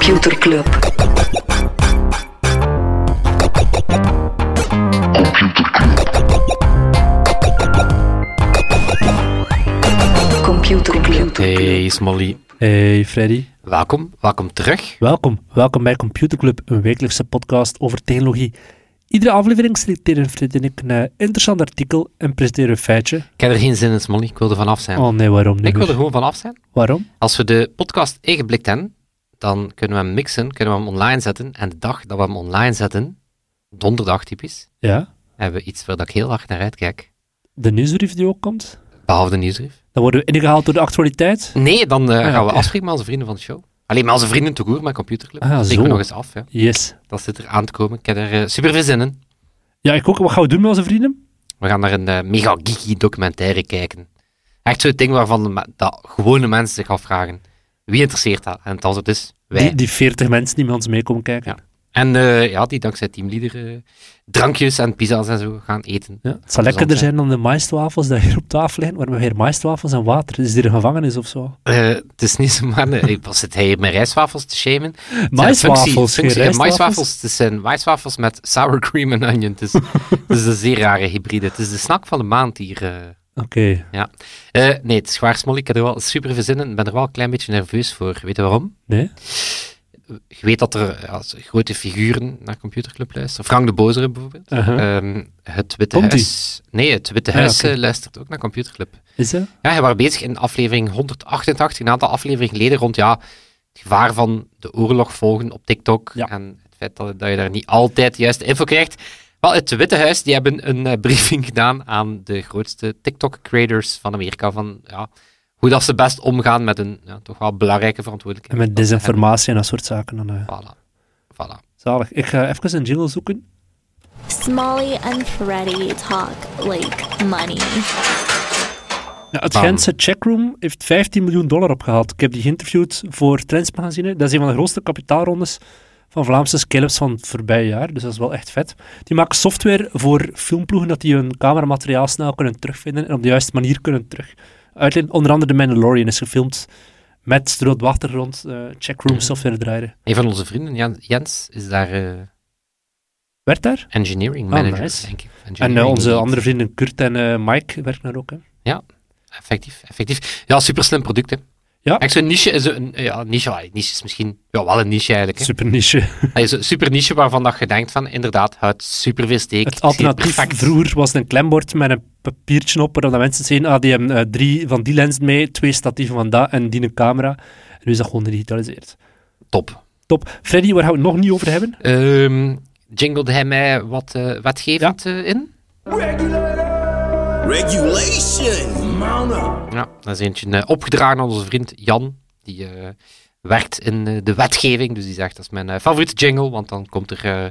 Computer Club. Computer Club. Hey Smolly, Hey Freddy, welkom, welkom terug. welkom. Welkom bij Computer Club, een wekelijkse podcast over technologie. Iedere aflevering selecteren Freddy en ik een interessant artikel en presenteren een feitje. Ik heb er geen zin in Smolly, ik wil er vanaf zijn. Oh nee, waarom niet? ik wil er gewoon vanaf zijn. Waarom? Als we de podcast ingeblikt hebben, dan kunnen we hem mixen, kunnen we hem online zetten. En de dag dat we hem online zetten, donderdag typisch, Ja, hebben we iets waar dat ik heel hard naar uitkijk. de nieuwsbrief die ook komt. Behalve de nieuwsbrief. Dan worden we ingehaald door de actualiteit. Nee, dan eh, ja, gaan we afspreken met onze vrienden van de show. Alleen met onze vrienden te goer met Computerclub. Ah, zo. nog eens af. Ja. Yes. Dat zit er aan te komen. Ik heb er eh, super veel zin in. Ja, ik ook. Wat gaan we doen met onze vrienden? We gaan naar een eh, mega geeky documentaire kijken. Echt zo'n ding waarvan de dat gewone mensen zich afvragen. Wie interesseert dat? En het antwoord is wij. Die, die 40 mensen die met ons mee komen kijken. Ja. En eh, ja, die dankzij teamleader eh, drankjes en pizza's en zo gaan eten. Ja, het zal lekkerder zijn dan de maïswafels die hier op tafel liggen, waar we hier maïswafels en water. Is dit een gevangenis of zo? Eh, het is niet zomaar... nee, Was zit hij hier met rijstwafels te shamen? Het Maïswafels, maïswafels. Het zijn maïswafels met sour cream en onion. Het is, het is een zeer rare hybride. Het is de snack van de maand hier. Oké. ja. Eh, nee, het is waar. Ik heb er wel super veel zin in. Ik ben er wel een klein beetje nerveus voor. Weet je waarom? Nee? Je weet dat er ja, grote figuren naar Computerclub luisteren. Frank de Bozere bijvoorbeeld. Uh-huh. Ehm, het Witte Komt Huis... Nee, het Witte Ah, Huis eh, luistert ook naar Computerclub. Is dat? Ja, hij was bezig in aflevering 188, een aantal afleveringen geleden, rond ja, het gevaar van de oorlog volgen op TikTok. Ja. En het feit dat, dat je daar niet altijd de juiste info krijgt. Wel, het Witte Huis die hebben een eh, briefing gedaan aan de grootste TikTok-creators van Amerika. Van ja, hoe dat ze best omgaan met een ja, toch wel belangrijke En verantwoordelijkheid. met desinformatie en dat soort zaken. Dan, eh, Voilà. voilà. zalig. Ik ga even een jingle zoeken. Smalley and Freddy talk like money. Ja, het Bam. Gentse Checkroom heeft 15 miljoen dollar opgehaald. Ik heb die geïnterviewd voor Trends Magazine. Dat is een van de grootste kapitaalrondes van Vlaamse scale-ups van het voorbije jaar. Dus dat is wel echt vet. Die maken software voor filmploegen dat die hun cameramateriaal snel kunnen terugvinden en op de juiste manier kunnen terug uitlenen. Onder andere The Mandalorian is gefilmd met de op de achtergrond eh, Checkroom software draaien. Een van onze vrienden, Jan- Jens, is daar Werd daar? engineering Ah, manager, nice. denk ik. En eh, onze andere vrienden Kurt en Mike werken daar ook. Hè. Effectief, effectief. Ja, super slim product, hè. Ja. Echt zo'n niche, is een, ja, niche, niche is misschien ja, wel een niche eigenlijk. Hè. Super niche. Hij is een super niche waarvan dat je denkt van, inderdaad, het super veel steek. Het alternatief perfect. vroeger was een klembord met een papiertje op, waar mensen zeiden, ah, die hebben eh, drie van die lenzen mee, twee statieven van dat en die een camera. En nu is dat gewoon gedigitaliseerd. Top. Top. Freddy, waar gaan we het nog niet over hebben? Ehm jinglede hij mij wat eh, wetgevend eh, in? Regulation, up. Ja, dat is eentje eh, opgedragen aan onze vriend Jan, die eh, werkt in eh, de wetgeving. Dus die zegt, dat is mijn favoriete jingle, want dan komt er... eh,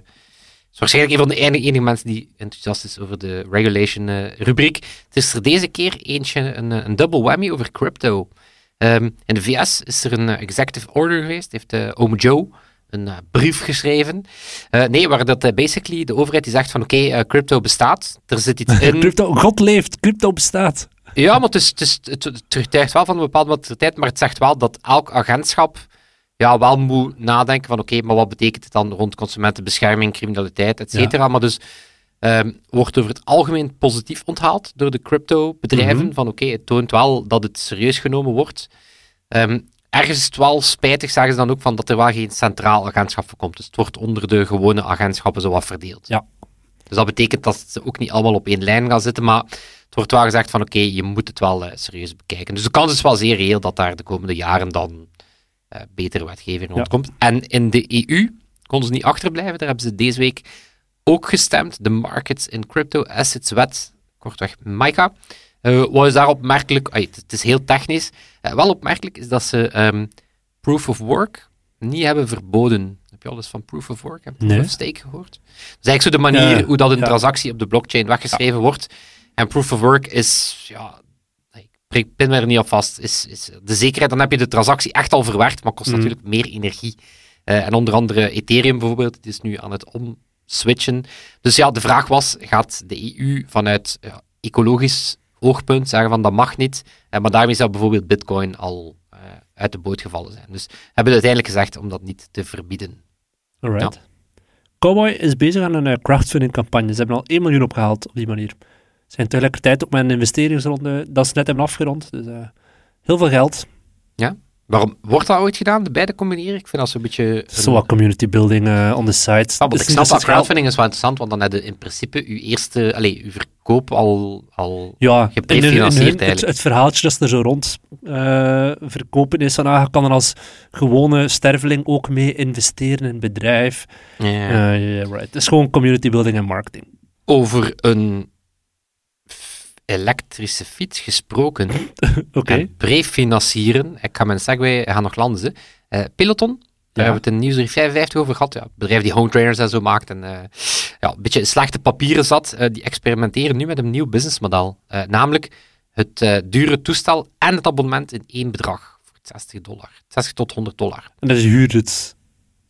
is waarschijnlijk een van de enige, enige mensen die enthousiast is over de regulation rubriek. Het is er deze keer eentje, een, een double whammy over crypto. Ehm, in de VS is er een executive order geweest, heeft ome Joe een eh, brief geschreven. Eh, nee, waar dat eh, basically de overheid die zegt van oké, crypto bestaat, er zit iets in... Crypto, God leeft, crypto bestaat. Ja, maar het, is, het, is, het, het getuigt wel van een bepaalde maturiteit, maar het zegt wel dat elk agentschap ja, wel moet nadenken van oké, maar wat betekent het dan rond consumentenbescherming, criminaliteit, et cetera. Maar dus ehm, wordt over het algemeen positief onthaald door de crypto-bedrijven Mhm. van oké, het toont wel dat het serieus genomen wordt. Ehm, ergens is het wel spijtig, zeggen ze dan ook, van dat er wel geen centraal agentschap voor komt. Dus het wordt onder de gewone agentschappen zo wat verdeeld. Ja. Dus dat betekent dat ze ook niet allemaal op één lijn gaan zitten, maar het wordt wel gezegd van oké, je moet het wel eh, serieus bekijken. Dus de kans is wel zeer reëel dat daar de komende jaren dan eh, betere wetgeving rondkomt. En in de EU konden ze niet achterblijven, daar hebben ze deze week ook gestemd. De Markets in Crypto Assets Wet, kortweg MICA. Eh, wat is daar opmerkelijk? Het, is heel technisch. Eh, wel opmerkelijk is dat ze ehm, proof of work niet hebben verboden. Heb je al eens van proof of work en proof Nee. of stake gehoord? Dat is eigenlijk zo de manier hoe dat een ja. transactie op de blockchain weggeschreven wordt. En proof of work is, ja, ik pin me er niet op vast, is, is de zekerheid. Dan heb je de transactie echt al verwerkt, maar kost Mhm. natuurlijk meer energie. Eh, en onder andere Ethereum bijvoorbeeld, het is nu aan het omswitchen. Dus ja, de vraag was, gaat de EU vanuit ja, ecologisch oogpunt zeggen van dat mag niet, Eh, maar daarmee zou bijvoorbeeld Bitcoin al eh, uit de boot gevallen zijn. Dus hebben we uiteindelijk gezegd om dat niet te verbieden. Alright. Cowboy is bezig aan een uh, crowdfunding campagne. Ze hebben al 1 miljoen opgehaald op die manier. Ze zijn tegelijkertijd ook met een investeringsronde dat ze net hebben afgerond. Dus uh, heel veel geld. Ja. Waarom wordt dat ooit gedaan, de beide combineren? Ik vind dat zo'n beetje... Zo wat community building uh, on the site. Ah, dus ik snap dat crowdfunding is wel interessant, want dan heb je in principe je eerste, allez, je verkoop al, al ja, geprefinancierd het, het, verhaaltje dat er zo rond uh, verkopen is, van ah, je kan er als gewone sterveling ook mee investeren in een bedrijf. Ja, yeah. uh, yeah, right. Het is gewoon community building en marketing. Over een elektrische fiets gesproken. Oké. Prefinancieren. Ik ga mijn segway gaan nog landen. Uh, Peloton. Daar hebben we het in Nieuwsbrief 55 over gehad. Ja, het bedrijf die home trainers en zo maakt. En uh, ja, een beetje slechte papieren zat. Uh, die experimenteren nu met een nieuw businessmodel. namelijk het dure toestel en het abonnement in één bedrag. Voor 60 dollar. 60 tot 100 dollar. En dat is huurt het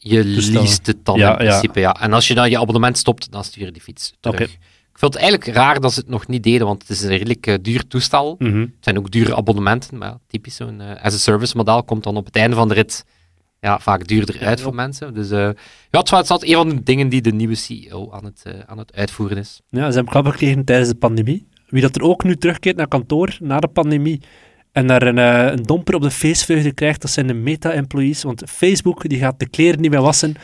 je leest het dan ja, in principe, ja. En als je dan je abonnement stopt, dan stuur je die fiets terug. Okay. Ik vind het eigenlijk raar dat ze het nog niet deden, want het is een redelijk uh, duur toestel. Mhm. Het zijn ook dure abonnementen, maar typisch zo'n uh, as-a-service model komt dan op het einde van de rit ja, vaak duurder uit voor mensen. Dus uh, ja, het is een van de dingen die de nieuwe CEO aan het, aan het uitvoeren is. Ja, ze hebben klap gekregen tijdens de pandemie. Wie dat er ook nu terugkeert naar kantoor na de pandemie en daar een, een domper op de feestvreugde krijgt, dat zijn de meta-employees. Want Facebook die gaat de kleren niet meer wassen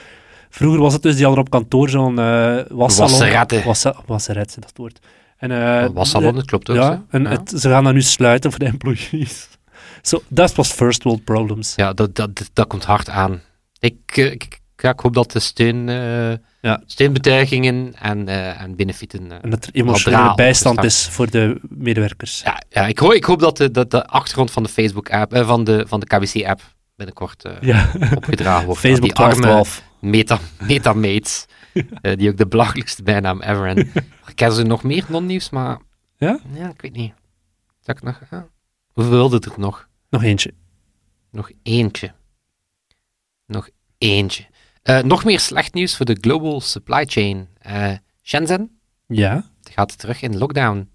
Vroeger was het dus, die hadden op kantoor zo'n uh, wassalon. Wassa, wasseretten, dat woord. En, uh, wassalon, dat klopt ook. Ja, en ja. Het, ze gaan dat nu sluiten voor de employees. So, dat was first world problems. Ja, dat, dat, dat komt hard aan. Ik, eh, ik, ja, ik hoop dat de steun, uh, ja. steunbetuigingen en, uh, en benefieten... Uh, en dat er emotionele bijstand is voor de medewerkers. Ja, ja ik, hoop, ik hoop dat de, dat de achtergrond van de Facebook-app, van de, van de KBC-app binnenkort ja. opgedragen wordt. Facebook 1212 meta, metamates, uh, die ook de belachelijkste bijnaam ever. En ik ken ze nog meer non-nieuws, maar... Ja? Ja, ik weet niet. Zal ik nog... Ja. Hoeveel wilde er nog? Nog eentje. Nog eentje. Nog eentje. Uh, nog meer slecht nieuws voor de global supply chain. Uh, Shenzhen. Ja. Gaat terug in lockdown.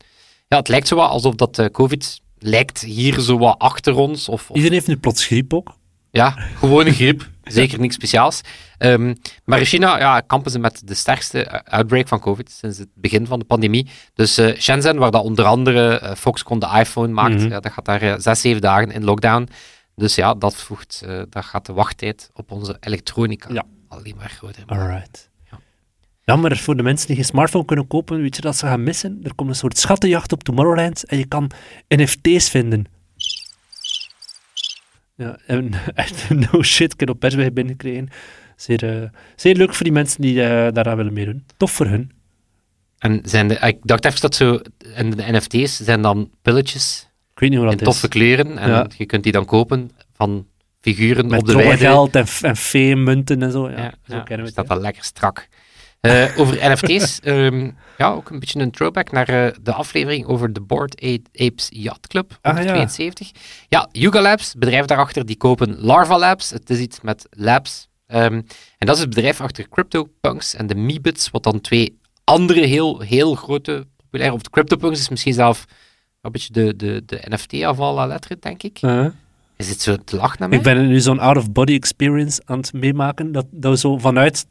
Ja, het lijkt zo wat alsof dat COVID lijkt hier zo wat achter ons. Of, of... Iedereen heeft nu plots griep ook. Ja, gewone griep. Zeker niks speciaals. Um, maar in China ja, kampen ze met de sterkste outbreak van COVID sinds het begin van de pandemie. Dus uh, Shenzhen, waar dat onder andere uh, Foxconn de iPhone maakt, mm -hmm. ja, dat gaat daar uh, zes, zeven dagen in lockdown. Dus ja, dat, voegt, dat gaat de wachttijd op onze elektronica ja. alleen maar groter Alright. Ja. Jammer voor de mensen die geen smartphone kunnen kopen, weet je dat ze gaan missen? Er komt een soort schattenjacht op Tomorrowland en je kan NFT's vinden. Ja, en echt no shit, heb op persweg binnengekregen. Zeer, uh, zeer leuk voor die mensen die uh, daaraan willen meedoen. Tof voor hun. En zijn de, ik dacht even dat zo, en de NFT's zijn dan pilletjes ik weet niet hoe dat in toffe kleuren. En ja. je kunt die dan kopen van figuren Met op de weide. geld en, en veemunten en zo. Ja, ja, zo ja, kennen we dat het. wel lekker strak. Uh, over NFT's, um, ja, ook een beetje een throwback naar uh, de aflevering over de Board Apes Yacht Club, Ah, ja. 72. Ja, Yuga Labs, bedrijf daarachter, die kopen Larva Labs. Het is iets met labs. Um, en dat is het bedrijf achter CryptoPunks en de Meebits, wat dan twee andere heel, heel grote populaire... Of de CryptoPunks is misschien zelf een beetje de, de, de NFT-afval à lettre, denk ik. Uh, Is het zo te lachen naar mij? ik ben nu zo'n out-of-body experience aan het meemaken, dat, dat we zo vanuit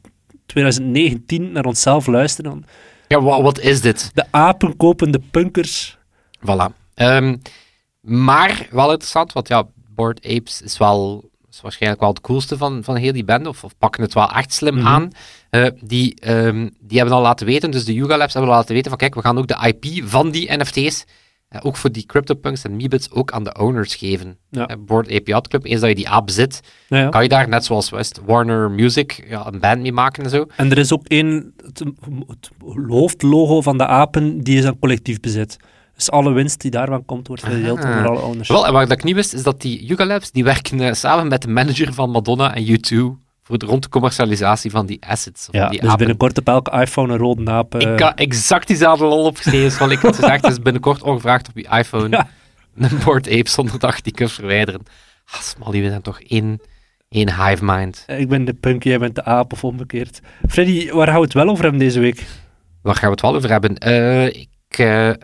2019 naar onszelf luisteren. Ja, wat, wat is dit? De apen kopen de punkers. Voilà. Um, maar wel interessant, want ja, Bored Apes is wel is waarschijnlijk wel het coolste van, van heel die band, of, of pakken het wel echt slim Mhm. aan. Uh, die, um, die hebben al laten weten, dus de Yuga Labs hebben al laten weten van kijk, we gaan ook de IP van die NFT's, uh, ook voor die CryptoPunks en Meebits, ook aan de owners geven. Ja. Uh, Ape Yacht Club, eens dat je die app Ja, ja. kan je daar, net zoals West Warner Music, ja, een band mee maken en zo. En er is ook één, het, het hoofdlogo van de apen, die is aan collectief bezit. Dus alle winst die daarvan komt, wordt verdeeld Ah. onder alle owners. Wel, en wat ik niet wist, is dat die Yuga Labs, die werken eh, samen met de manager van Madonna en U2 voor de rond de commercialisatie van die assets. Ja, van die dus apen. binnenkort op elke iPhone een rode aap. eh, Ik had exact diezelfde lol opgeschreven, zoals ik had gezegd. is binnenkort ongevraagd op je iPhone Ja. een Bored Ape zonder dat je die kunt verwijderen. Ah, Smally, we zijn toch één, één hive mind. Ik ben de punk, jij bent de aap, of omgekeerd. Freddy, waar gaan we het wel over hebben deze week? Waar gaan we het wel over hebben? Eh, ik, eh, eh,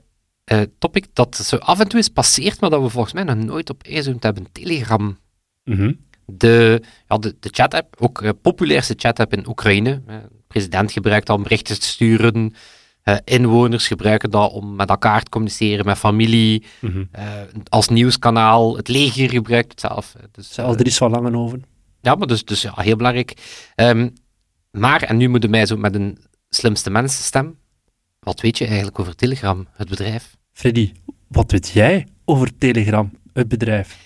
topic dat zo af en toe is passeert, maar dat we volgens mij nog nooit op ingezoomd hebben. Telegram. Mhm. De, ja, de, de chat-app, ook de populairste chat-app in Oekraïne. De president gebruikt dat om berichten te sturen. Eh, inwoners gebruiken dat om met elkaar te communiceren, met familie. Mhm. Eh, als nieuwskanaal. Het leger gebruikt het zelf. Dus, Zelfs is van langen over. ja, maar dus, dus ja, heel belangrijk. Ehm, maar, en nu moeten mij zo met een slimste mensenstem. Wat weet je eigenlijk over Telegram, het bedrijf? Freddy, wat weet jij over Telegram, het bedrijf?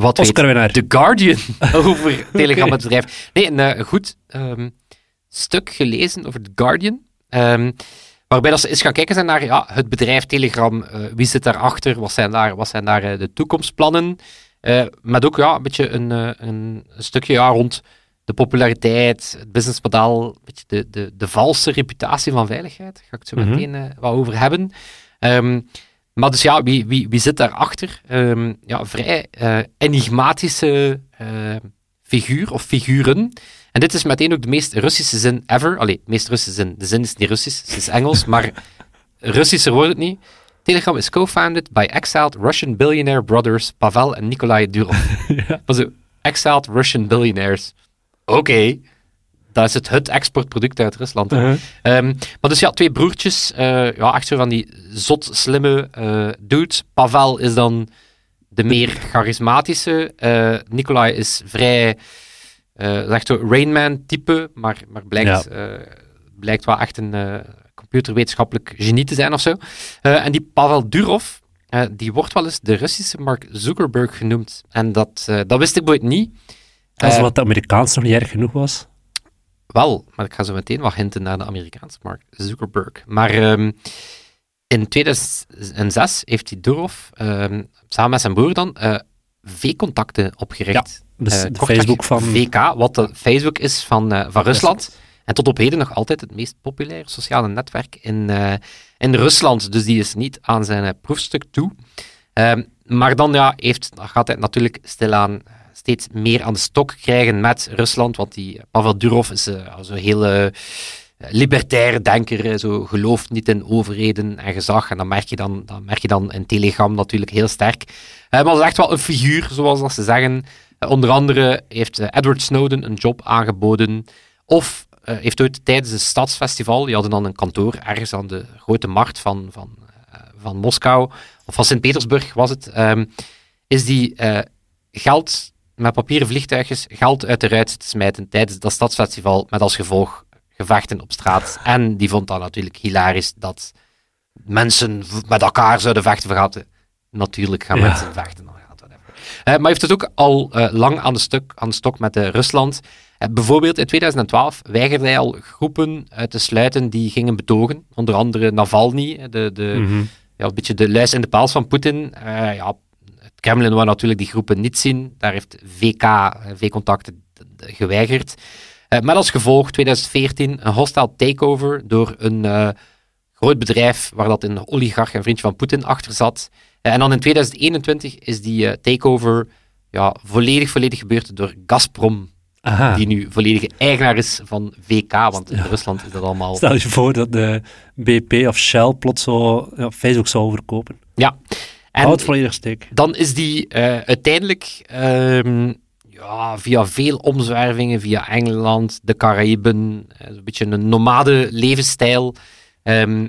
Wat Oscar weet winnaar. The Guardian over Telegram, Oké. het bedrijf? Nee, een eh, goed ehm, stuk gelezen over The Guardian. ehm, waarbij dat ze eens gaan kijken zijn naar ja, het bedrijf Telegram. eh, wie zit daarachter? Wat zijn daar, wat zijn daar eh, de toekomstplannen? Met ook ja, een beetje een, een, stukje ja, rond de populariteit, het businessmodel, een beetje de, de, de valse reputatie van veiligheid. Daar ga ik het zo Mhm. meteen wat over hebben. Ehm, maar dus ja, wie, wie, wie zit daarachter? Ehm ja, vrij eh, enigmatische eh, figuur of figuren. En dit is meteen ook de meest Russische zin ever. Allee, de meest Russische zin. De zin is niet Russisch, het is Engels, maar Russischer wordt het niet. Telegram is co-founded by exiled Russian billionaire brothers Pavel en Nikolai Durov. ja. Exiled Russian billionaires. Oké, dat is het, het exportproduct uit Rusland. Uh-huh. Ehm, maar dus ja, twee broertjes. eh, ja, echt zo van die zot slimme eh dudes. Pavel is dan de meer charismatische. eh Nikolai is vrij, echt zo Rainman-type, maar, maar blijkt, blijkt wel echt een computerwetenschappelijk genie te zijn of zo. En die Pavel Durov, die wordt wel eens de Russische Mark Zuckerberg genoemd. En dat, dat wist ik bijvoorbeeld niet. Als Eh, wat de Amerikaans nog niet erg genoeg was. Wel, maar ik ga zo meteen wat hinten naar de Amerikaanse Mark Zuckerberg. Maar ehm, in 2006 heeft die Durov ehm, samen met zijn broer dan eh, V-contacten opgericht. Dus Eh, de Facebook van... VK, wat de Facebook is van, eh, van Rusland. En tot op heden nog altijd het meest populaire sociale netwerk in, in Rusland. Dus die is niet aan zijn proefstuk toe. Ehm, maar dan ja, heeft, gaat hij natuurlijk stilaan steeds meer aan de stok krijgen met Rusland. Want die eh, Pavel Durov is eh, zo'n hele eh, libertaire denker. Zo gelooft niet in overheden en gezag. En dat merk je dan, dat merk je dan in Telegram natuurlijk heel sterk. Maar dat is echt wel een figuur, zoals dat ze zeggen. Onder andere heeft Edward Snowden een job aangeboden. Of heeft ooit tijdens een stadsfestival, die hadden dan een kantoor ergens aan de grote markt van, van, van Moskou, of van Sint-Petersburg was het, ehm, is die geld met papieren vliegtuigjes geld uit de ruit te smijten tijdens dat stadsfestival, met als gevolg gevechten op straat. En die vond dat natuurlijk hilarisch dat mensen met elkaar zouden vechten. Vergaten. Natuurlijk gaan Ja. mensen vechten. Eh, maar heeft het ook al eh, lang aan de, stuk, aan de stok met eh, Rusland. Bijvoorbeeld in 2012 weigerde hij al groepen uit te sluiten die gingen betogen. Onder andere Navalny, de, de, Mhm. ja, een beetje de luis in de paals van Poetin. Ja, Kremlin wou natuurlijk die groepen niet zien. Daar heeft VK, eh, V-contacten, geweigerd. Eh, met als gevolg 2014 een hostile takeover door een eh, groot bedrijf waar dat een oligarch en vriendje van Poetin achter zat. En dan in 2021 is die takeover ja, volledig, volledig gebeurd door Gazprom, Aha. die nu volledige eigenaar is van VK, want in Rusland is dat allemaal... Stel je voor dat de BP of Shell plots zo ja, Facebook zou overkopen. Ja. En volledig steek. dan is die eh, uiteindelijk ehm, ja, via veel omzwervingen, via Engeland, de Caraïben, eh, een beetje een nomade levensstijl, ehm,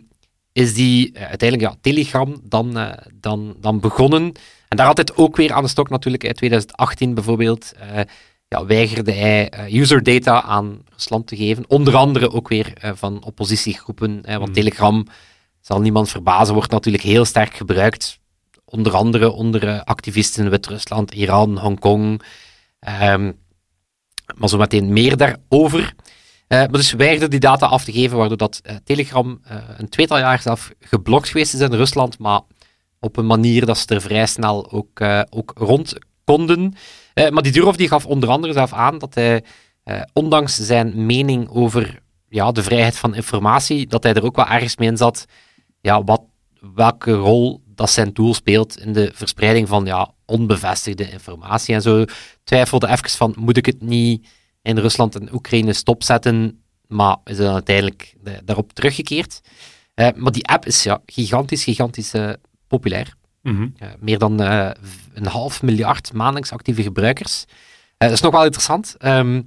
is die eh, uiteindelijk ja, Telegram dan, eh, dan, dan begonnen. En daar had het ook weer aan de stok natuurlijk. In 2018 bijvoorbeeld eh, ja, weigerde hij eh, user data aan Rusland te geven. Onder andere ook weer eh, van oppositiegroepen. eh, want Mm. Telegram, zal niemand verbazen, wordt natuurlijk heel sterk gebruikt onder andere onder eh, activisten in Wit-Rusland, Iran, Hongkong. Ehm maar zo meteen meer daarover. Eh, maar dus weigerde die data af te geven, waardoor dat eh, Telegram een tweetal jaar zelf geblokt geweest is in Rusland, maar op een manier dat ze er vrij snel ook, ook rond konden. Maar die Durov die gaf onder andere zelf aan dat hij, ondanks zijn mening over ja, de vrijheid van informatie, dat hij er ook wel ergens mee in zat, ja, wat, welke rol dat zijn tool speelt in de verspreiding van ja, onbevestigde informatie en zo. Twijfelde even van, moet ik het niet in Rusland en Oekraïne stopzetten? Maar is dan uiteindelijk daarop teruggekeerd. Eh, maar die app is ja, gigantisch, gigantisch eh, populair. Mhm. Eh, meer dan een half miljard maandelijks actieve gebruikers. Dat is nog wel interessant. Ehm,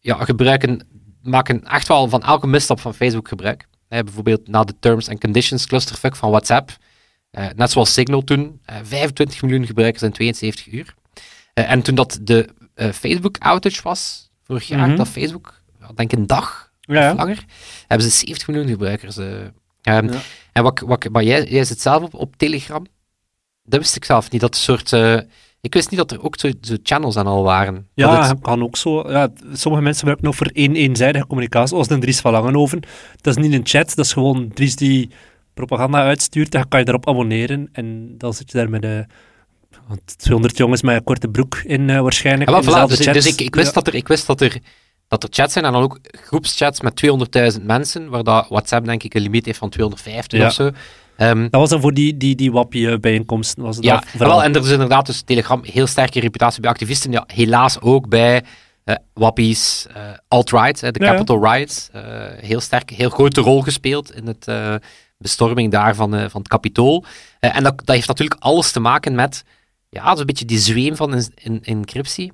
ja, gebruiken, maken echt wel van elke misstap van Facebook gebruik. Bijvoorbeeld na de Terms and Conditions clusterfuck van WhatsApp. Eh, net zoals Signal toen. eh, 25 miljoen gebruikers in 72 uur. Eh, en toen dat de eh, Facebook-outage was, vorig jaar, Mhm. dat Facebook, denk een dag Ja, ja. of langer, hebben ze 70 miljoen gebruikers. eh. Ehm, Ja. En wat, wat, maar jij, jij zit zelf op, op Telegram. Dat wist ik zelf niet. Dat soort, eh, ik wist niet dat er ook zo, zo channels aan al waren. Dat Ja, het- kan ook zo. Ja, sommige mensen gebruiken nog voor één eenzijdige communicatie, zoals de Dries van Langenhoven. Dat is niet een chat, dat is gewoon Dries die propaganda uitstuurt. Dan kan je daarop abonneren en dan zit je daar met de 200 jongens met een korte broek in eh, waarschijnlijk. Ja, voilà, dus, dus ik, ik wist, Ja. dat, er, ik wist dat, er, dat er chats zijn en dan ook groepschats met 200.000 mensen, waar dat WhatsApp denk ik een limiet heeft van 250 Ja. of zo. Ehm, Dat was dan voor die, die, die wappie-bijeenkomsten. Was ja, vooral. wel, en er is inderdaad dus Telegram heel sterke reputatie bij activisten. Ja, helaas ook bij eh wappies, eh, alt-right, eh, de Riots. eh, heel sterk, heel grote rol gespeeld in het eh, bestorming daar van, eh, van het Capitool. Eh, en dat, dat heeft natuurlijk alles te maken met ja, zo'n beetje die zweem van in, in, encryptie.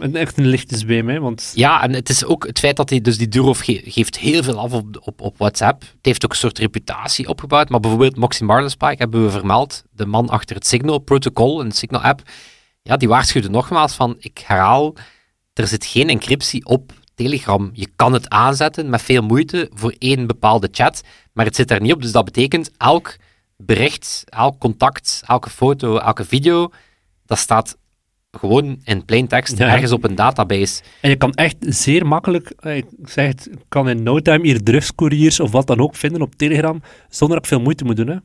Een- Echt een lichte zweem, hè, want... ja, en het is ook het feit dat hij, dus die Durov ge- geeft heel veel af op, op, op WhatsApp. Het heeft ook een soort reputatie opgebouwd. Maar bijvoorbeeld Moxie Marlinspike hebben we vermeld, de man achter het Signal-protocol, een Signal-app. Ja, die waarschuwde nogmaals van, ik herhaal, er zit geen encryptie op Telegram. Je kan het aanzetten met veel moeite voor één bepaalde chat, maar het zit er niet op. Dus dat betekent, elk bericht, elk contact, elke foto, elke video, dat staat gewoon in plain text Ja. ergens op een database. En je kan echt zeer makkelijk, eh, ik zeg het, ik kan in no time hier drugscouriers of wat dan ook vinden op Telegram, zonder dat ik veel moeite moet doen. Hè.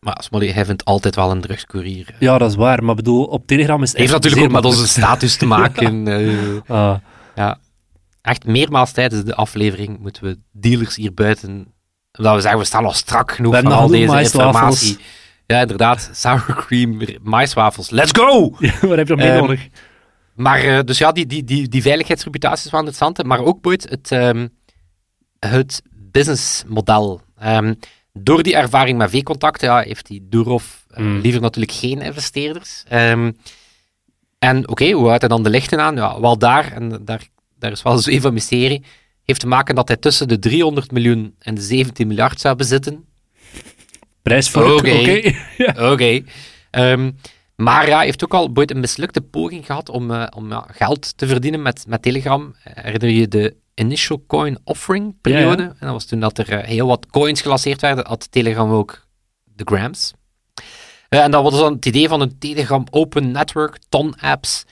Maar Smolly, hij vindt altijd wel een drugscourier. Ja, dat is waar, maar bedoel, op Telegram is het heeft natuurlijk ook met onze status te maken. eh. Ah, ja. Echt meermaals tijdens de aflevering moeten we dealers hier buiten... Omdat we zeggen, we staan al strak genoeg van al deze informatie. Ja, inderdaad. Sour cream, maiswafels. Let's go! wat heb je nog meer Ehm, nodig? Maar eh, dus ja, die, die, die, die veiligheidsreputatie is wel interessant. Maar ook, Boyd, het, ehm, het businessmodel. Ehm, door die ervaring met V-contacten ja, heeft die Durov eh, Mm. liever natuurlijk geen investeerders. En oké, hoe houdt hij dan de lichten aan? Ja, wel daar, en daar, daar is wel zo even een mysterie, heeft te maken dat hij tussen de 300 miljoen en de 17 miljard zou bezitten. Prijs voor Oké. oké. Ehm, maar ja, hij heeft ook al ooit een mislukte poging gehad om, eh, om ja, geld te verdienen met, met Telegram. Herinner je de initial coin offering periode? Ja, ja. En dat was toen dat er eh, heel wat coins gelanceerd werden, had Telegram ook de grams. Eh, en dat was dan het idee van een Telegram Open Network, ton apps.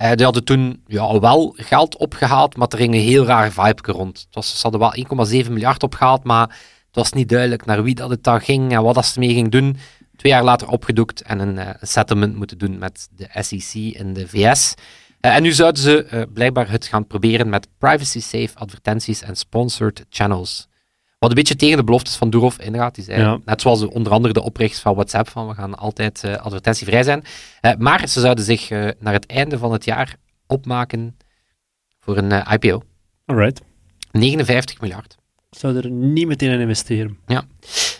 Eh, die hadden toen ja, wel geld opgehaald, maar er ging een heel raar vibe rond. Het was, ze hadden wel 1,7 miljard opgehaald, maar het was niet duidelijk naar wie dat het dan ging en wat dat ze ermee ging doen. Twee jaar later opgedoekt en een eh, settlement moeten doen met de SEC in de VS. Eh, en nu zouden ze blijkbaar het gaan proberen met privacy-safe advertenties en sponsored channels. Wat een beetje tegen de beloftes van Durov ingaat. Die zei, Ja. net zoals de- onder andere de oprichters van WhatsApp, van we gaan altijd eh, advertentievrij zijn. Eh, maar ze zouden zich eh, naar het einde van het jaar opmaken voor een IPO. Alright. 59 miljard. Ik zou er niet meteen in investeren.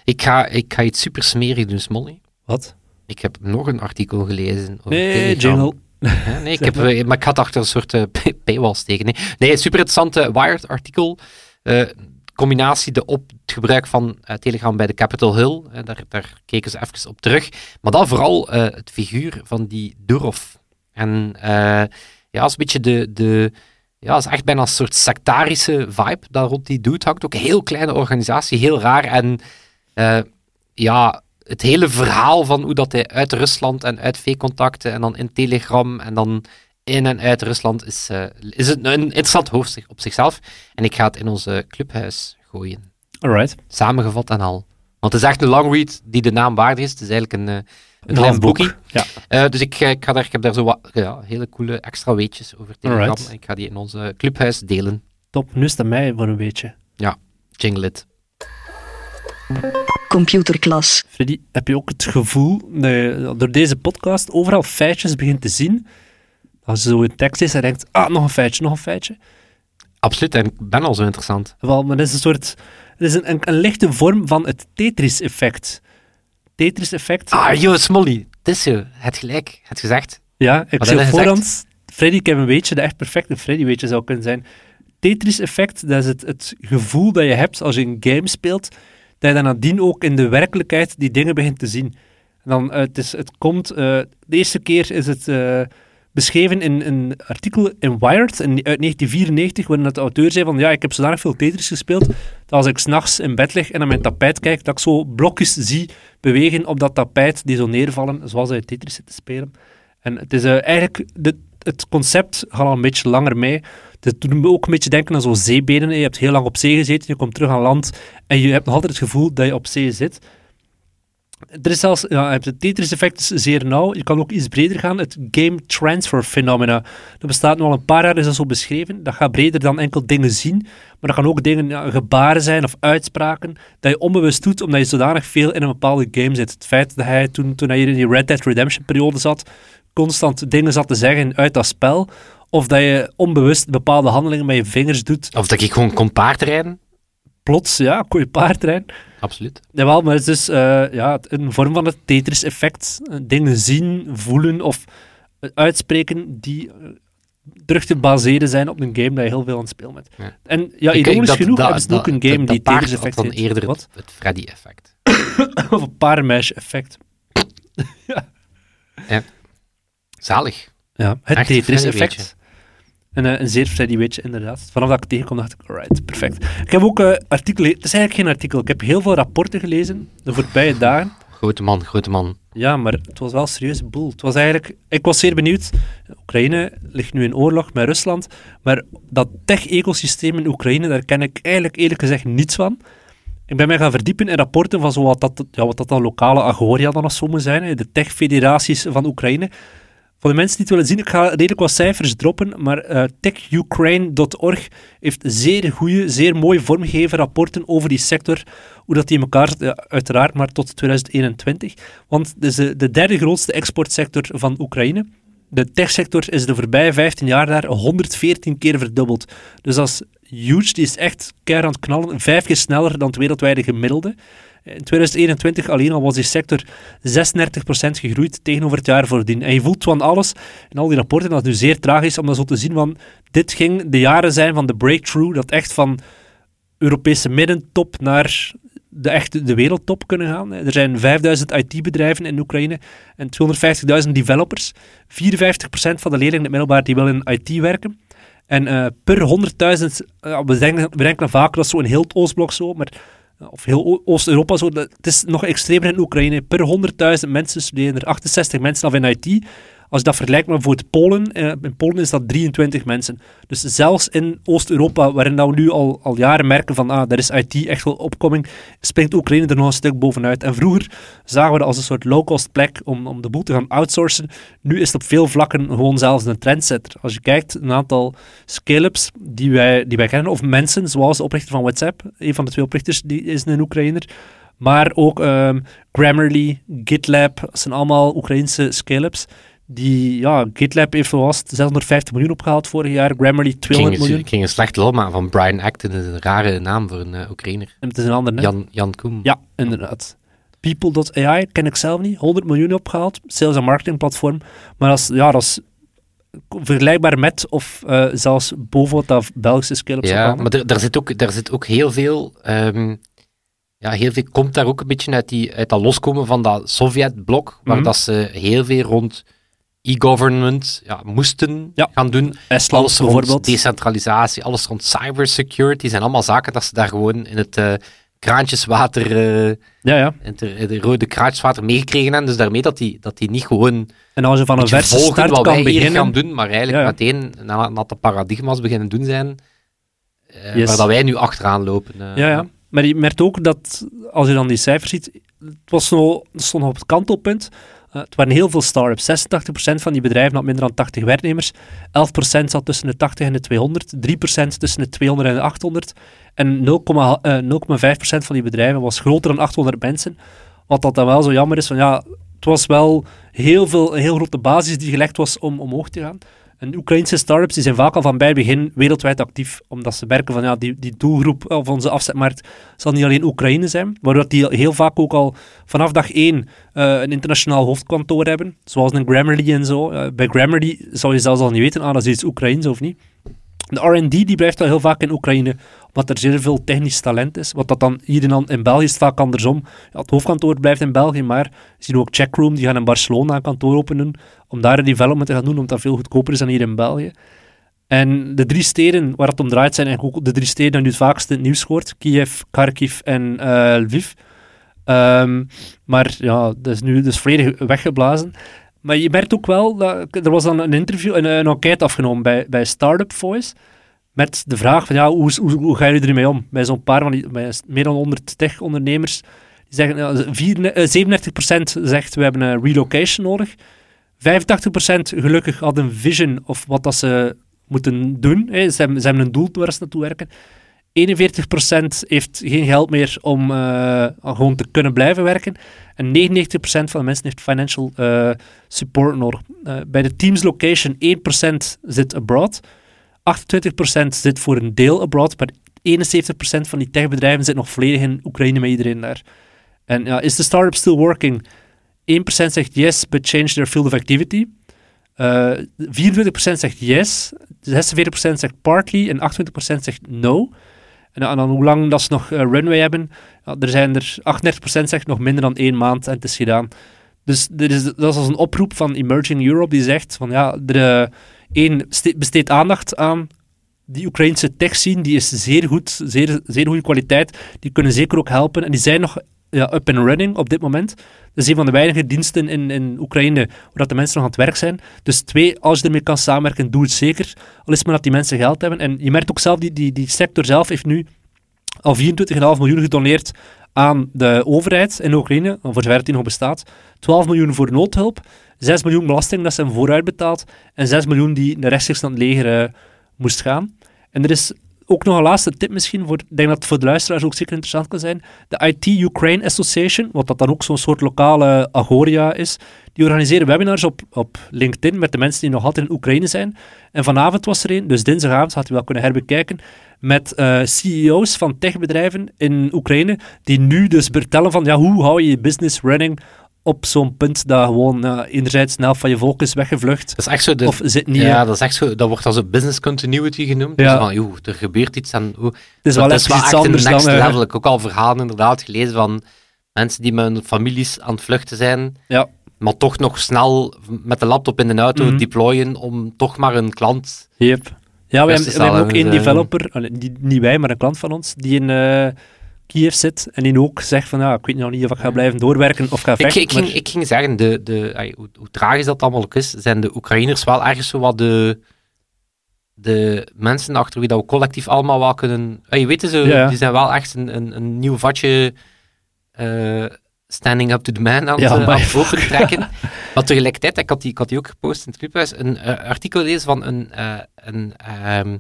Ik ga, ik ga iets super smerig doen, Smolly. Wat? Ik heb nog een artikel gelezen over Nee, jingle. Ja, nee, ik heb, maar. ik had achter een soort pay- paywall steken. Nee, nee super interessante Wired-artikel. Combinatie de op het gebruik van eh, Telegram bij de Capitol Hill. Eh, daar, daar keken ze even op terug. Maar dan vooral eh, het figuur van die Durov. En ja, is een beetje de... de ja, is echt bijna een soort sectarische vibe daar rond die dude hangt. Ook een heel kleine organisatie, heel raar. En ja, het hele verhaal van hoe dat hij uit Rusland en uit V-contacten en dan in Telegram en dan in en uit Rusland is, eh, is het een interessant hoofdstuk op zichzelf. En ik ga het in onze clubhuis gooien. Alright. Samengevat en al. Want het is echt een long read die de naam waardig is. Het is eigenlijk een, eh, een klein half boek. boekie. Ja. Eh, dus ik, ik, ga daar, ik heb daar zo wat ja, hele coole extra weetjes over Telegram. Alright. Ik ga die in onze clubhuis delen. Top. Nu is het aan mij voor een beetje. Jingle it. Computerklas. Freddy, heb je ook het gevoel, dat je door deze podcast overal feitjes begint te zien? Als een tekst is en denkt, ah, nog een feitje, nog een feitje. Absoluut, en ik ben al zo interessant. Wel, maar dat is een soort... Het is een, een, een lichte vorm van het Tetris-effect. Tetris-effect. Ah, yo, Smolly. Het is zo. Het gelijk. Het gezegd. Ja, ik zie heb voorhand Freddy Kevin Weetje, de echt perfecte Freddy Weetje zou kunnen zijn. Tetris-effect, dat is het, het gevoel dat je hebt als je een game speelt, dat je dan nadien ook in de werkelijkheid die dingen begint te zien. En dan, eh, het, is, het komt, eh, de eerste keer is het eh, beschreven in een artikel in Wired in, uit 1994, waarin het de auteur zei van, ja, ik heb zodanig veel Tetris gespeeld, dat als ik s'nachts in bed lig en naar mijn tapijt kijk, dat ik zo blokjes zie bewegen op dat tapijt die zo neervallen, zoals hij Tetris zit te spelen. En het is eh, eigenlijk, de, het concept gaat al een beetje langer mee. Het doet me ook een beetje denken aan zo'n zeebenen. Je hebt heel lang op zee gezeten, je komt terug aan land en je hebt nog altijd het gevoel dat je op zee zit. Er is zelfs, ja, het Tetris-effect is zeer nauw. Je kan ook iets breder gaan. Het game transfer phenomena. Dat bestaat nu al een paar jaar, is dat zo beschreven. Dat gaat breder dan enkel dingen zien. Maar dat kan ook dingen, gebaren zijn of uitspraken, dat je onbewust doet, omdat je zodanig veel in een bepaalde game zit. Het feit dat hij toen, toen hij in die Red Dead Redemption periode zat, constant dingen zat te zeggen uit dat spel, of dat je onbewust bepaalde handelingen met je vingers doet, Of dat ik gewoon kon paardrijden. Plots, ja, kon je paardrijden. Absoluut. Jawel, maar het is dus eh, ja, een vorm van het Tetris-effect. Eh, Dingen zien, voelen of eh, uitspreken die terug te baseren zijn op een game dat je heel veel aan het spelen bent. Ja. En ja, Ik- ironisch dat- genoeg dat- hebben ze ook een game dat- die Tetris-effect had dan eerder Wat? het, Freddy-effect. Of een paardenmeisje-effect. Zalig. Ja, het Echt een eh, een zeer Freddy weetje, inderdaad. Vanaf dat ik het tegenkom, dacht ik, alright, perfect. Ik heb ook eh, artikelen... Het is eigenlijk geen artikel. Ik heb heel veel rapporten gelezen de voorbije dagen. Grote man, grote man. Ja, maar het was wel een serieuze boel. Het was eigenlijk... Ik was zeer benieuwd. Oekraïne ligt nu in oorlog met Rusland, maar dat tech-ecosysteem in Oekraïne, daar ken ik eigenlijk eerlijk gezegd niets van. Ik ben mij gaan verdiepen in rapporten van zo wat, dat, ja, wat dat dan lokale agoria dan of zo moet zijn, de tech-federaties van Oekraïne. Voor de mensen die het willen zien, ik ga redelijk wat cijfers droppen, maar eh, techukraine.org heeft zeer goede, zeer mooi vormgegeven rapporten over die sector, hoe dat die in elkaar zit, uiteraard maar tot 2021. Want het is de, de derde grootste exportsector van Oekraïne. De techsector is de voorbije 15 jaar daar 114 keer verdubbeld. Dus dat is huge, die is echt keihard aan het knallen, vijf keer sneller dan het wereldwijde gemiddelde. In 2021 alleen al was die sector 36% gegroeid tegenover het jaar voordien. En je voelt van alles in al die rapporten, dat is nu zeer tragisch om dat zo te zien, van dit ging de jaren zijn van de breakthrough, dat echt van Europese middentop naar de echte de wereldtop kunnen gaan. Er zijn 5000 IT-bedrijven in Oekraïne en 250.000 developers. 54% van de leerlingen in het middelbaar die willen in IT werken. En eh, per 100.000, eh, we, denken, we denken vaak dat is zo in heel het Oostblok zo, maar, of heel Oost-Europa zo, het is nog extremer in Oekraïne. Per 100.000 mensen studeren er 68 mensen af in IT. Als je dat vergelijkt met bijvoorbeeld Polen, eh, in Polen is dat 23 mensen. Dus zelfs in Oost-Europa, waarin we nu al, al jaren merken van ah, daar is IT echt wel opkoming, springt Oekraïne er nog een stuk bovenuit. En vroeger zagen we dat als een soort low-cost plek om, om de boel te gaan outsourcen. Nu is het op veel vlakken gewoon zelfs een trendsetter. Als je kijkt, een aantal scale-ups die wij, die wij kennen, of mensen, zoals de oprichter van WhatsApp, een van de twee oprichters, die is een Oekraïner. Maar ook ehm, Grammarly, GitLab, dat zijn allemaal Oekraïnse scale-ups. Die, ja, GitLab heeft was het 650 miljoen opgehaald vorig jaar, Grammarly Ik 200 ging, miljoen. ik ging een slecht lol maken van Brian Acton. Een rare naam voor een uh, Oekraïner. En het is een ander, hè? Jan, Jan Koem. Ja, inderdaad. People.ai ken ik zelf niet. 100 miljoen opgehaald. Sales- en marketingplatform. Maar dat is, ja, dat is vergelijkbaar met of uh, zelfs boven wat dat Belgische scale-ups Ja, maar er, daar, zit ook, daar zit ook heel veel... Um, ja, heel veel komt daar ook een beetje uit, die, uit dat loskomen van dat Sovjet-blok, waar Mhm. mm -hmm. dat ze heel veel rond e-government ja, moesten Ja. gaan doen. Estland alles rond bijvoorbeeld. decentralisatie, alles rond cybersecurity, zijn allemaal zaken dat ze daar gewoon in het uh, kraantjeswater, uh, ja, ja. in het, de rode kraantjeswater meegekregen hebben. Dus daarmee dat die, dat die niet gewoon en als je van een verse start wat kan wij beginnen, gaan doen, maar eigenlijk Ja, meteen nadat de paradigma's beginnen doen zijn, uh, Yes. waar dat wij nu achteraan lopen. Ja, ja. Maar je merkt ook dat, als je dan die cijfers ziet, het was nog, stond nog op het kantelpunt. Uh, het waren heel veel start-ups. 86% van die bedrijven had minder dan 80 werknemers. 11% zat tussen de 80 en de 200. 3% tussen de 200 en de 800. En 0,5% van die bedrijven was groter dan 800 mensen. Wat dat dan wel zo jammer is, van ja, het was wel heel veel, een heel grote basis die gelegd was om omhoog te gaan. En Oekraïnse startups die zijn vaak al van bij het begin wereldwijd actief, omdat ze merken van ja, die, die doelgroep of onze afzetmarkt zal niet alleen Oekraïne zijn, maar die heel vaak ook al vanaf dag één eh, een internationaal hoofdkantoor hebben, zoals een Grammarly en zo. Eh, bij Grammarly zou je zelfs al niet weten, ah, dat is iets Oekraïens of niet. De R&D die blijft al heel vaak in Oekraïne, omdat er zeer veel technisch talent is. Wat dat dan hier in, in België is vaak andersom. Ja, het hoofdkantoor blijft in België, maar we zien ook Checkroom, die gaan in Barcelona een kantoor openen, om daar een development te gaan doen, omdat dat veel goedkoper is dan hier in België. En de drie steden waar het om draait zijn eigenlijk ook de drie steden die nu het vaakst het nieuws hoort. Kiev, Kharkiv en uh, Lviv. Um, maar ja, dat is nu dus volledig weggeblazen. Maar je merkt ook wel, dat, er was dan een interview, een, een enquête afgenomen bij, bij Startup Voice, met de vraag van, ja, hoe, hoe, hoe gaan jullie ermee om? Bij zo'n paar van die, bij meer dan 100 tech-ondernemers, die zeggen, ja, 4, 37% zegt, we hebben een relocation nodig. 85% gelukkig had een vision of wat dat ze moeten doen. Hè. Ze, hebben, ze hebben een doel waar ze naartoe werken. 41% heeft geen geld meer om uh, gewoon te kunnen blijven werken. En 99% van de mensen heeft financial uh, support nodig. Uh, bij de Teams Location 1% zit abroad. 28% zit voor een deel abroad. Maar 71% van die techbedrijven zit nog volledig in Oekraïne met iedereen daar. En ja, is de startup still working? 1% zegt yes, but change their field of activity. Uh, 24% zegt yes, 46% zegt partly en 28% zegt no. En, en, dan hoe lang dat ze nog uh, runway hebben, er zijn er 38% zegt nog minder dan één maand en het is gedaan. Dus er is, dat is als een oproep van Emerging Europe die zegt van ja, er, uh, één, besteed aandacht aan die Oekraïnse tech scene, die is zeer goed, zeer, zeer goede kwaliteit. Die kunnen zeker ook helpen en die zijn nog ja, up and running op dit moment. Dat is een van de weinige diensten in, in Oekraïne waar de mensen nog aan het werk zijn. Dus twee, als je ermee kan samenwerken, doe het zeker. Al is maar dat die mensen geld hebben. En je merkt ook zelf, die, die, die sector zelf heeft nu al 24,5 miljoen gedoneerd aan de overheid in Oekraïne, voor zover die nog bestaat. 12 miljoen voor noodhulp, 6 miljoen belasting dat ze hem vooruit betaald en 6 miljoen die naar rechtstreeks aan het leger uh, moest gaan. En er is ook nog een laatste tip misschien, voor, ik denk dat het voor de luisteraars ook zeker interessant kan zijn. De IT Ukraine Association, wat dat dan ook zo'n soort lokale Agoria is, die organiseren webinars op, op LinkedIn met de mensen die nog altijd in Oekraïne zijn. En vanavond was er een, dus dinsdagavond had je wel kunnen herbekijken, met uh, CEO's van techbedrijven in Oekraïne, die nu dus vertellen van ja, hoe hou je je business running op zo'n punt dat gewoon uh, enerzijds snel van je volk is weggevlucht. Dat is echt zo de, of zit niet. Ja, dat is echt zo. Dat wordt als een business continuity genoemd. Ja. Dus van, joh, er gebeurt iets en Het is dat wel is wel iets echt anders een next dan... eh, level. Ik heb ook al verhalen inderdaad gelezen van mensen die met hun families aan het vluchten zijn, ja, maar toch nog snel met de laptop in de auto Mhm. deployen om toch maar een klant... yep. Ja, we hebben, ook één eh, developer, die, niet wij, maar een klant van ons, die in eh, Kiev zit en die ook zegt van ja, ik weet nog niet of ik ga blijven doorwerken of ga Ik, vechten. ik, ging, maar- ik ging zeggen, de, de, ay, hoe, hoe tragisch dat allemaal ook is, zijn de Oekraïners wel ergens zo wat de, de mensen achter wie dat we collectief allemaal wel kunnen... je weet zo, Ja, ja. die zijn wel echt een, een, een nieuw vatje eh, standing up to the man aan Ja, het, het fuck. opentrekken. maar tegelijkertijd, ik had, die, ik had die ook gepost in het clubhuis, een eh, artikel lezen van een, eh, een, ehm, eh,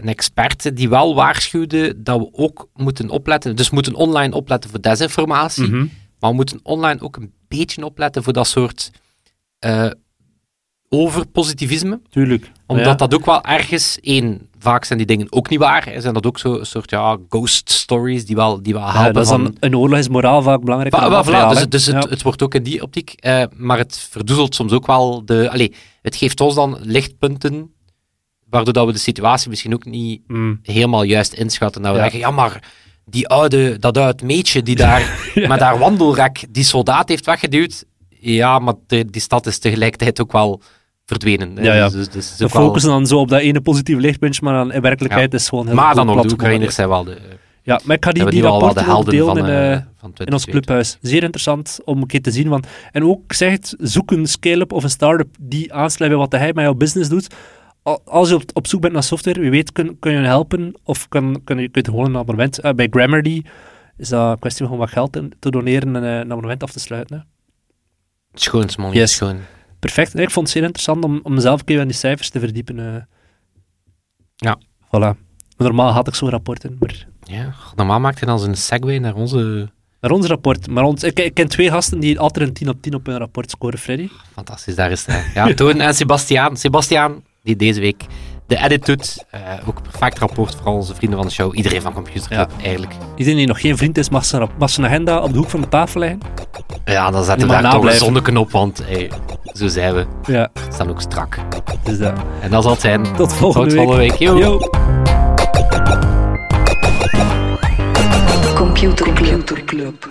een expert die wel waarschuwde dat we ook moeten opletten, dus we moeten online opletten voor desinformatie, Mhm. maar we moeten online ook een beetje opletten voor dat soort eh overpositivisme. Tuurlijk. Omdat Ja. dat ook wel ergens, één, vaak zijn die dingen ook niet waar. hè, Zijn dat ook zo een soort ja, ghost stories die wel, die wel Ja, helpen dat is van... dan, een oorlog is moraal vaak belangrijk. Va- voilà, dus dus het, Ja. het wordt ook in die optiek, eh, maar het verdoezelt soms ook wel de... Allee, het geeft ons dan lichtpunten, waardoor dat we de situatie misschien ook niet Mm. helemaal juist inschatten. Dat we Ja. denken, ja, maar die oude, dat oud meetje die daar met haar wandelrek die soldaat heeft weggeduwd, ja, maar de- die stad is tegelijkertijd ook wel verdwenen. Ja, ja. Dus, dus, dus is We wel- focussen dan zo op dat ene positieve lichtpuntje, maar dan in werkelijkheid is het gewoon heel maar dan ook, de Oekraïners zijn wel de, Ja, maar ik ga die, al wel de rapporten delen van, in, van in ons 2020. clubhuis. Zeer interessant om een keer te zien. Want, en ook zegt, zoek een scale-up of een start-up die aansluit bij wat hij met jouw business doet. Al- Als je op, op zoek bent naar software, wie weet kun, kun je helpen of kun, kun je, kun je gewoon een abonnement. eh, bij Grammarly is dat een kwestie van wat geld in- te doneren en eh, een abonnement af te sluiten. Hè. Schoon, man. Yes. Schoon. Perfect. Nee, ik vond het zeer interessant om, om mezelf een keer in die cijfers te verdiepen. eh. Ja. Voilà. Normaal had ik zo'n rapporten, maar Ja, normaal maakt hij dan zijn segue naar onze Naar ons rapport. Maar ons, ik, ik ken twee gasten die altijd een 10 op 10 op hun rapport scoren, Freddy. Fantastisch, daar is hè. Ja, Toon en Sebastiaan. Sebastiaan, die deze week de edit doet. Eh, ook een perfect rapport voor al onze vrienden van de show. Iedereen van Computer Club, eigenlijk. Iedereen die nog geen vriend is, mag zijn, rap- mag zijn agenda op de hoek van de tafel leggen. Ja, dan zetten we daar toch een zonneknop, want hey, zo zijn we. Ja, We staan ook strak. dus dat. En dat zal het zijn. Tot volgende Tot volgende week. Yo. Yo. Computer Club.